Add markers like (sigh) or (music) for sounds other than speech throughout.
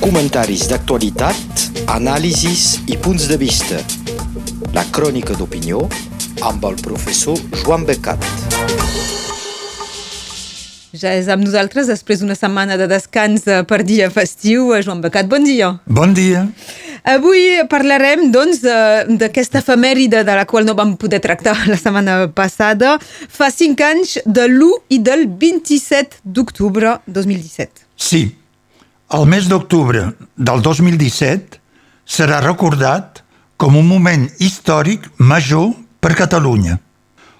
Comentaris d'actualitat, anàlisis i punts de vista. La crònica d'opinió amb el professor Joan Becat. Ja és amb nosaltres després d'una setmana de descans eh, per dia festiu. Eh, Joan Becat, bon dia. Bon dia. Avui parlarem, doncs, d'aquesta efemèride de la qual no vam poder tractar (laughs) la setmana passada. Fa cinc anys de l'1 i del 27 d'octubre 2017. Sí, el mes d'octubre del 2017 serà recordat com un moment històric major per Catalunya,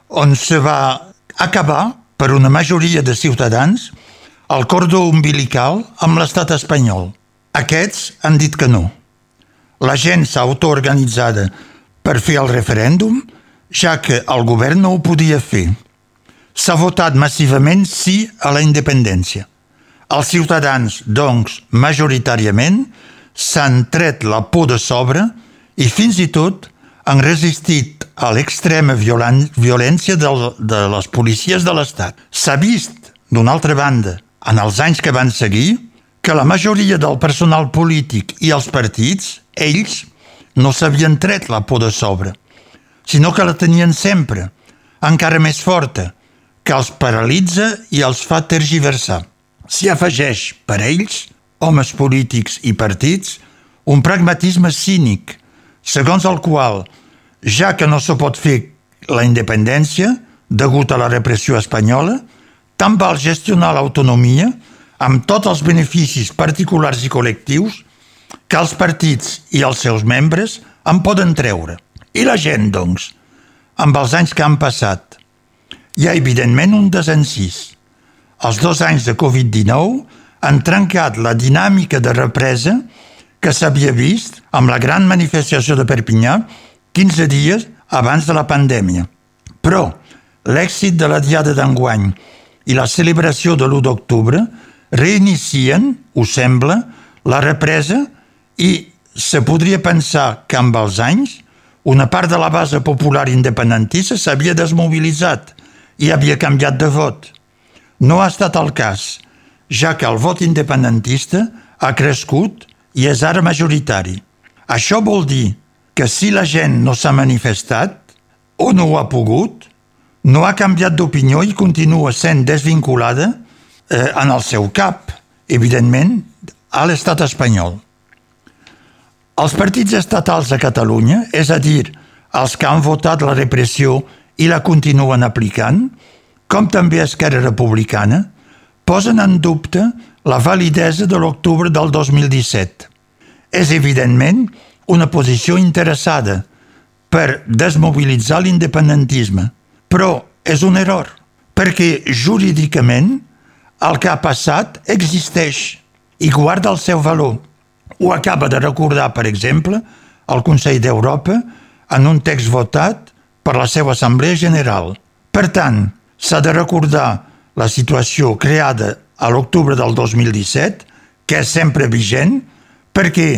on se va acabar per una majoria de ciutadans el cordó umbilical amb l'estat espanyol. Aquests han dit que no. La gent s'ha autoorganitzada per fer el referèndum, ja que el govern no ho podia fer. S'ha votat massivament sí a la independència. Els ciutadans, doncs, majoritàriament, s'han tret la por de sobre i fins i tot han resistit a l'extrema violència de, de les policies de l'Estat. S'ha vist, d'una altra banda, en els anys que van seguir, que la majoria del personal polític i els partits, ells, no s'havien tret la por de sobre, sinó que la tenien sempre, encara més forta, que els paralitza i els fa tergiversar. S'hi afegeix, per ells, homes polítics i partits, un pragmatisme cínic, segons el qual ja que no se pot fer la independència degut a la repressió espanyola, tant val gestionar l'autonomia amb tots els beneficis particulars i col·lectius que els partits i els seus membres en poden treure. I la gent, doncs, amb els anys que han passat, hi ha evidentment un desencís. Els dos anys de Covid-19 han trencat la dinàmica de represa que s'havia vist amb la gran manifestació de Perpinyà 15 dies abans de la pandèmia. Però l'èxit de la Diada d'enguany i la celebració de l'1 d'octubre reinicien, ho sembla, la represa i se podria pensar que amb els anys una part de la base popular independentista s'havia desmobilitzat i havia canviat de vot. No ha estat el cas, ja que el vot independentista ha crescut i és ara majoritari. Això vol dir que si la gent no s'ha manifestat o no ho ha pogut, no ha canviat d'opinió i continua sent desvinculada eh, en el seu cap, evidentment, a l'estat espanyol. Els partits estatals a Catalunya, és a dir, els que han votat la repressió i la continuen aplicant, com també Esquerra Republicana, posen en dubte la validesa de l'octubre del 2017. És evidentment una posició interessada per desmobilitzar l'independentisme, però és un error, perquè jurídicament el que ha passat existeix i guarda el seu valor. Ho acaba de recordar, per exemple, el Consell d'Europa en un text votat per la seva Assemblea General. Per tant, s'ha de recordar la situació creada a l'octubre del 2017, que és sempre vigent, perquè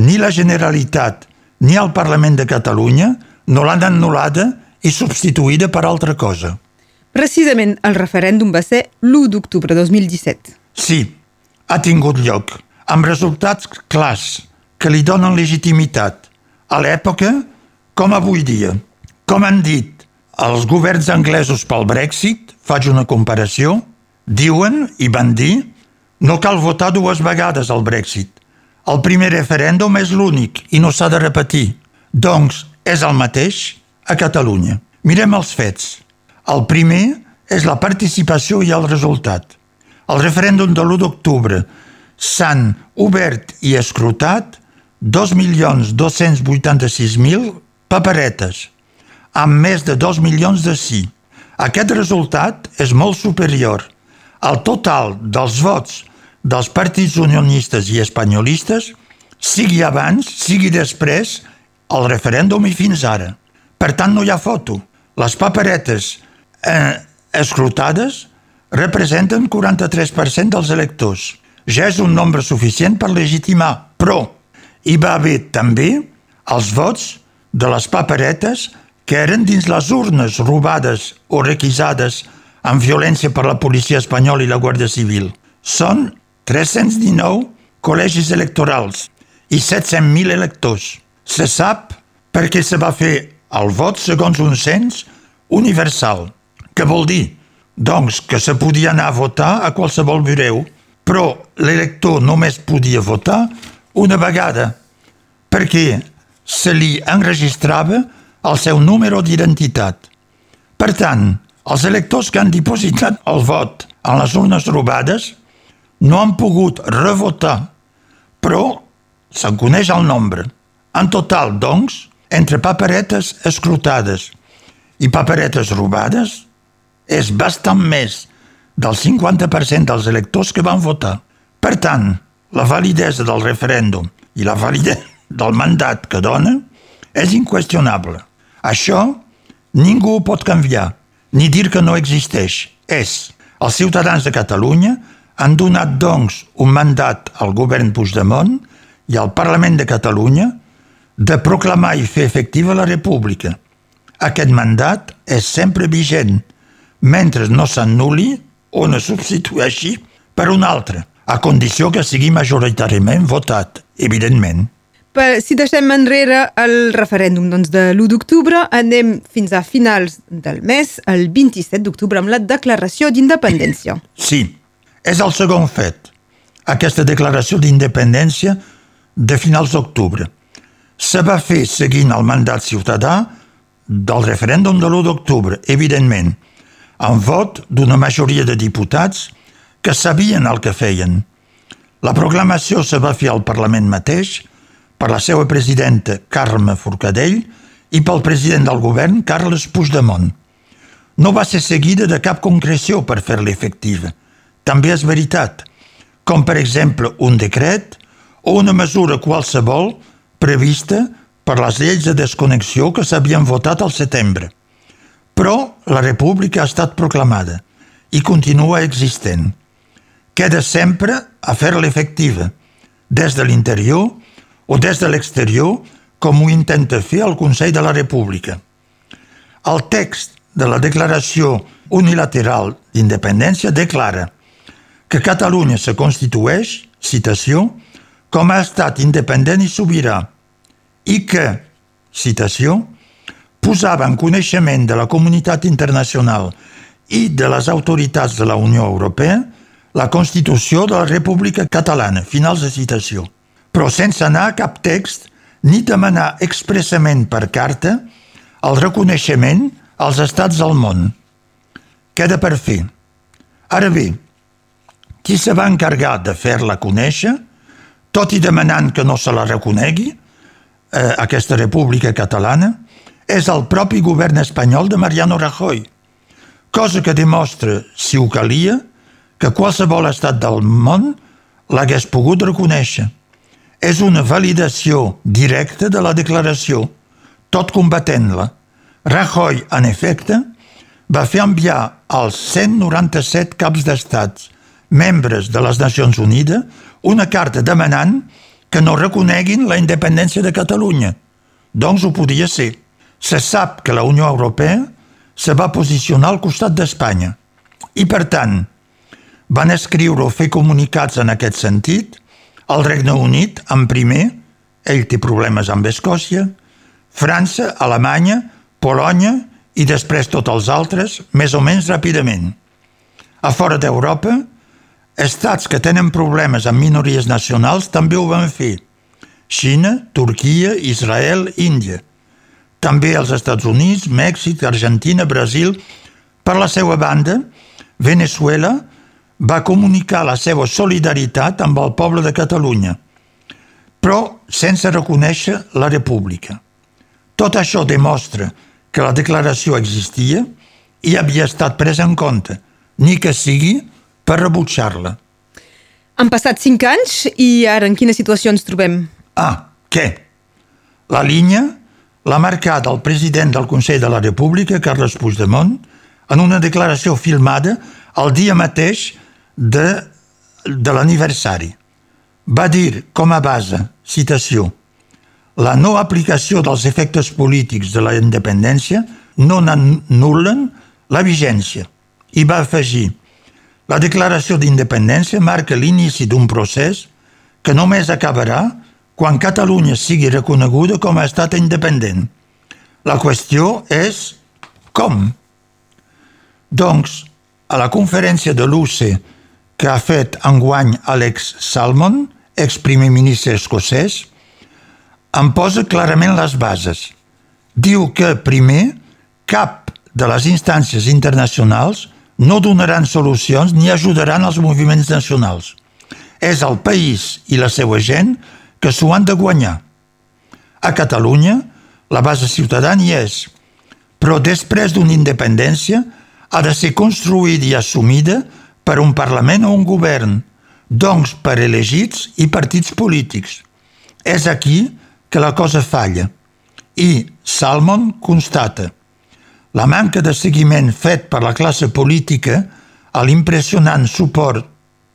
ni la Generalitat ni el Parlament de Catalunya no l'han anul·lada i substituïda per altra cosa. Precisament el referèndum va ser l'1 d'octubre 2017. Sí, ha tingut lloc, amb resultats clars que li donen legitimitat a l'època com avui dia. Com han dit els governs anglesos pel Brexit, faig una comparació, diuen i van dir no cal votar dues vegades al Brexit. El primer referèndum és l'únic i no s'ha de repetir. Doncs és el mateix a Catalunya. Mirem els fets. El primer és la participació i el resultat. El referèndum de l'1 d'octubre s'han obert i escrutat 2.286.000 paperetes, amb més de 2 milions de sí. Aquest resultat és molt superior al total dels vots dels partits unionistes i espanyolistes, sigui abans, sigui després, el referèndum i fins ara. Per tant, no hi ha foto. Les paperetes eh, escrutades representen 43% dels electors. Ja és un nombre suficient per legitimar, però hi va haver també els vots de les paperetes que eren dins les urnes robades o requisades amb violència per la policia espanyola i la Guàrdia Civil. Són 319 col·legis electorals i 700.000 electors. Se sap perquè se va fer el vot segons un cens universal. Què vol dir? Doncs que se podia anar a votar a qualsevol bureu, però l'elector només podia votar una vegada, perquè se li enregistrava el seu número d'identitat. Per tant, els electors que han dipositat el vot en les urnes robades no han pogut revotar, però se'n coneix el nombre. En total, doncs, entre paperetes escrutades i paperetes robades, és bastant més del 50% dels electors que van votar. Per tant, la validesa del referèndum i la validesa del mandat que dona és inqüestionable. Això ningú ho pot canviar, ni dir que no existeix. És. Els ciutadans de Catalunya han donat, doncs, un mandat al govern Puigdemont i al Parlament de Catalunya de proclamar i fer efectiva la República. Aquest mandat és sempre vigent, mentre no s'annuli o no substitueixi per un altre, a condició que sigui majoritàriament votat, evidentment. Per, si deixem enrere el referèndum doncs, de l'1 d'octubre, anem fins a finals del mes, el 27 d'octubre, amb la declaració d'independència. Sí, és el segon fet, aquesta declaració d'independència de finals d'octubre. Se va fer seguint el mandat ciutadà del referèndum de l'1 d'octubre, evidentment, amb vot d'una majoria de diputats que sabien el que feien. La proclamació se va fer al Parlament mateix, per la seva presidenta Carme Forcadell i pel president del govern Carles Puigdemont. No va ser seguida de cap concreció per fer-la efectiva. També és veritat, com per exemple un decret o una mesura qualsevol prevista per les lleis de desconnexió que s'havien votat al setembre. Però la república ha estat proclamada i continua existent. Queda sempre a fer-la efectiva, des de l'interior o des de l'exterior, com ho intenta fer el Consell de la República. El text de la Declaració Unilateral d'Independència declara que Catalunya se constitueix, citació, com a estat independent i sobirà i que, citació, posava en coneixement de la comunitat internacional i de les autoritats de la Unió Europea la Constitució de la República Catalana. Finals de citació però sense anar a cap text ni demanar expressament per carta el reconeixement als estats del món. Queda per fer. Ara bé, qui se va encarregar de fer-la conèixer, tot i demanant que no se la reconegui, eh, aquesta república catalana, és el propi govern espanyol de Mariano Rajoy, cosa que demostra, si ho calia, que qualsevol estat del món l'hagués pogut reconèixer és una validació directa de la declaració, tot combatent-la. Rajoy, en efecte, va fer enviar als 197 caps d'estats, membres de les Nacions Unides, una carta demanant que no reconeguin la independència de Catalunya. Doncs ho podia ser. Se sap que la Unió Europea se va posicionar al costat d'Espanya. I, per tant, van escriure o fer comunicats en aquest sentit el Regne Unit, en primer, ell té problemes amb Escòcia, França, Alemanya, Polònia i després tots els altres, més o menys ràpidament. A fora d'Europa, estats que tenen problemes amb minories nacionals també ho van fer. Xina, Turquia, Israel, Índia. També els Estats Units, Mèxic, Argentina, Brasil. Per la seva banda, Venezuela, va comunicar la seva solidaritat amb el poble de Catalunya, però sense reconèixer la república. Tot això demostra que la declaració existia i havia estat presa en compte, ni que sigui per rebutjar-la. Han passat cinc anys i ara en quina situació ens trobem? Ah, què? La línia l'ha marcat el president del Consell de la República, Carles Puigdemont, en una declaració filmada el dia mateix de, de l'aniversari. Va dir com a base, citació, la no aplicació dels efectes polítics de la independència no n'anul·len la vigència. I va afegir, la declaració d'independència marca l'inici d'un procés que només acabarà quan Catalunya sigui reconeguda com a estat independent. La qüestió és com? Doncs, a la conferència de l'UCE que ha fet enguany Alex Salmon, ex-primer ministre escocès, en posa clarament les bases. Diu que, primer, cap de les instàncies internacionals no donaran solucions ni ajudaran els moviments nacionals. És el país i la seva gent que s'ho han de guanyar. A Catalunya, la base ciutadana hi és, però després d'una independència ha de ser construïda i assumida per un Parlament o un govern, doncs per elegits i partits polítics. És aquí que la cosa falla. I Salmon constata la manca de seguiment fet per la classe política a l'impressionant suport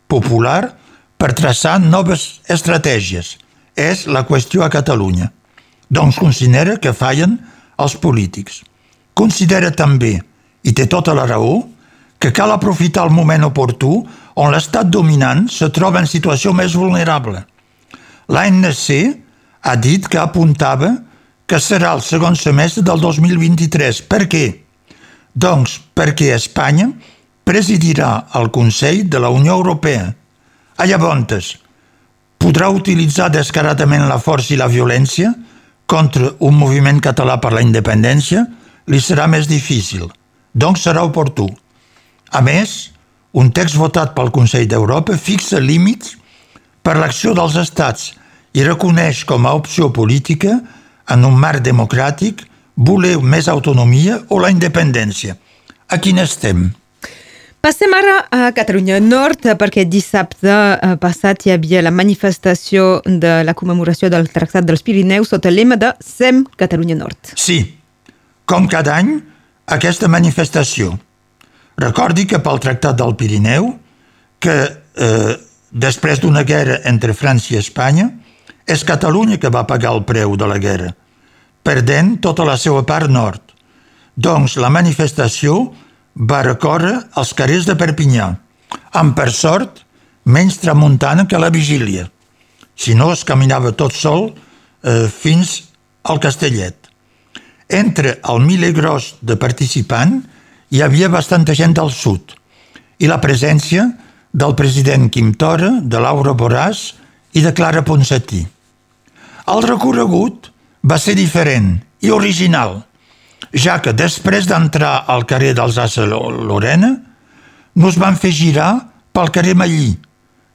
popular per traçar noves estratègies. És la qüestió a Catalunya. Doncs considera que fallen els polítics. Considera també, i té tota la raó, que cal aprofitar el moment oportú on l'estat dominant se troba en situació més vulnerable. L'ANC ha dit que apuntava que serà el segon semestre del 2023. Per què? Doncs perquè Espanya presidirà el Consell de la Unió Europea. A llavors, podrà utilitzar descaradament la força i la violència contra un moviment català per la independència li serà més difícil, doncs serà oportú. A més, un text votat pel Consell d'Europa fixa límits per l'acció dels estats i reconeix com a opció política, en un marc democràtic, voler més autonomia o la independència. A quin estem? Passem ara a Catalunya Nord perquè dissabte eh, passat hi havia la manifestació de la commemoració del Tractat dels Pirineus sota lema de SEM Catalunya Nord. Sí, com cada any, aquesta manifestació. Recordi que pel Tractat del Pirineu, que eh, després d'una guerra entre França i Espanya, és Catalunya que va pagar el preu de la guerra, perdent tota la seva part nord. Doncs la manifestació va recórrer als carrers de Perpinyà, amb per sort menys tramuntana que la vigília. Si no, es caminava tot sol eh, fins al Castellet. Entre el mile gros de participant hi havia bastanta gent del sud i la presència del president Quim Tora, de Laura Boràs i de Clara Ponsatí. El recorregut va ser diferent i original, ja que després d'entrar al carrer dels Assa Lorena, nos van fer girar pel carrer Mallí,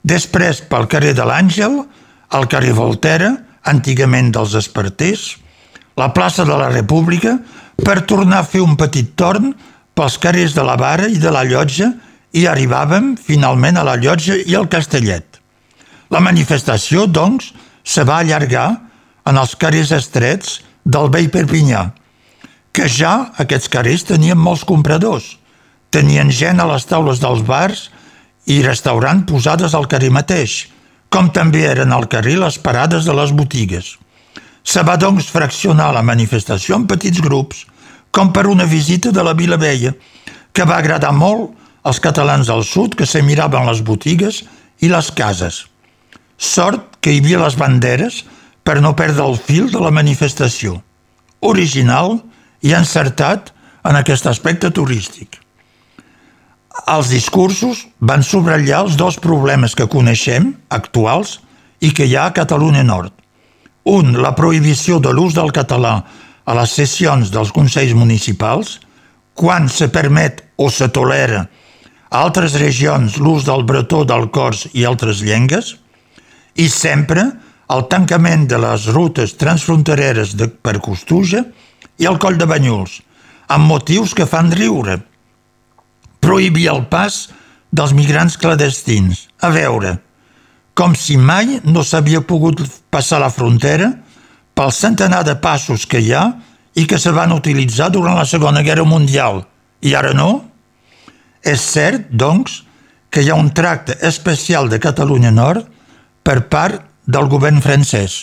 després pel carrer de l'Àngel, al carrer Voltera, antigament dels Esparters, la plaça de la República, per tornar a fer un petit torn pels carrers de la Vara i de la Llotja i arribàvem finalment a la Llotja i al Castellet. La manifestació, doncs, se va allargar en els carrers estrets del vell Perpinyà, que ja aquests carrers tenien molts compradors. Tenien gent a les taules dels bars i restaurants posades al carrer mateix, com també eren al carrer les parades de les botigues. Se va doncs fraccionar la manifestació en petits grups, com per una visita de la Vila Vella, que va agradar molt als catalans del sud que se miraven les botigues i les cases. Sort que hi havia les banderes per no perdre el fil de la manifestació. Original i encertat en aquest aspecte turístic. Els discursos van subratllar els dos problemes que coneixem, actuals, i que hi ha a Catalunya Nord. Un, la prohibició de l'ús del català a les sessions dels Consells Municipals, quan se permet o se tolera a altres regions l'ús del bretó, del cors i altres llengues, i sempre el tancament de les rutes transfrontereres de, per Costuja i el Coll de Banyuls, amb motius que fan riure. Prohibir el pas dels migrants clandestins. A veure, com si mai no s'havia pogut passar la frontera pel centenar de passos que hi ha i que se van utilitzar durant la Segona Guerra Mundial. I ara no? És cert, doncs, que hi ha un tracte especial de Catalunya Nord per part del govern francès.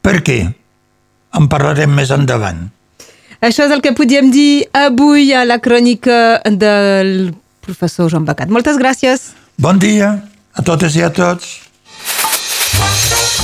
Per què? En parlarem més endavant. Això és el que podíem dir avui a la crònica del professor Joan Becat. Moltes gràcies. Bon dia a totes i a tots.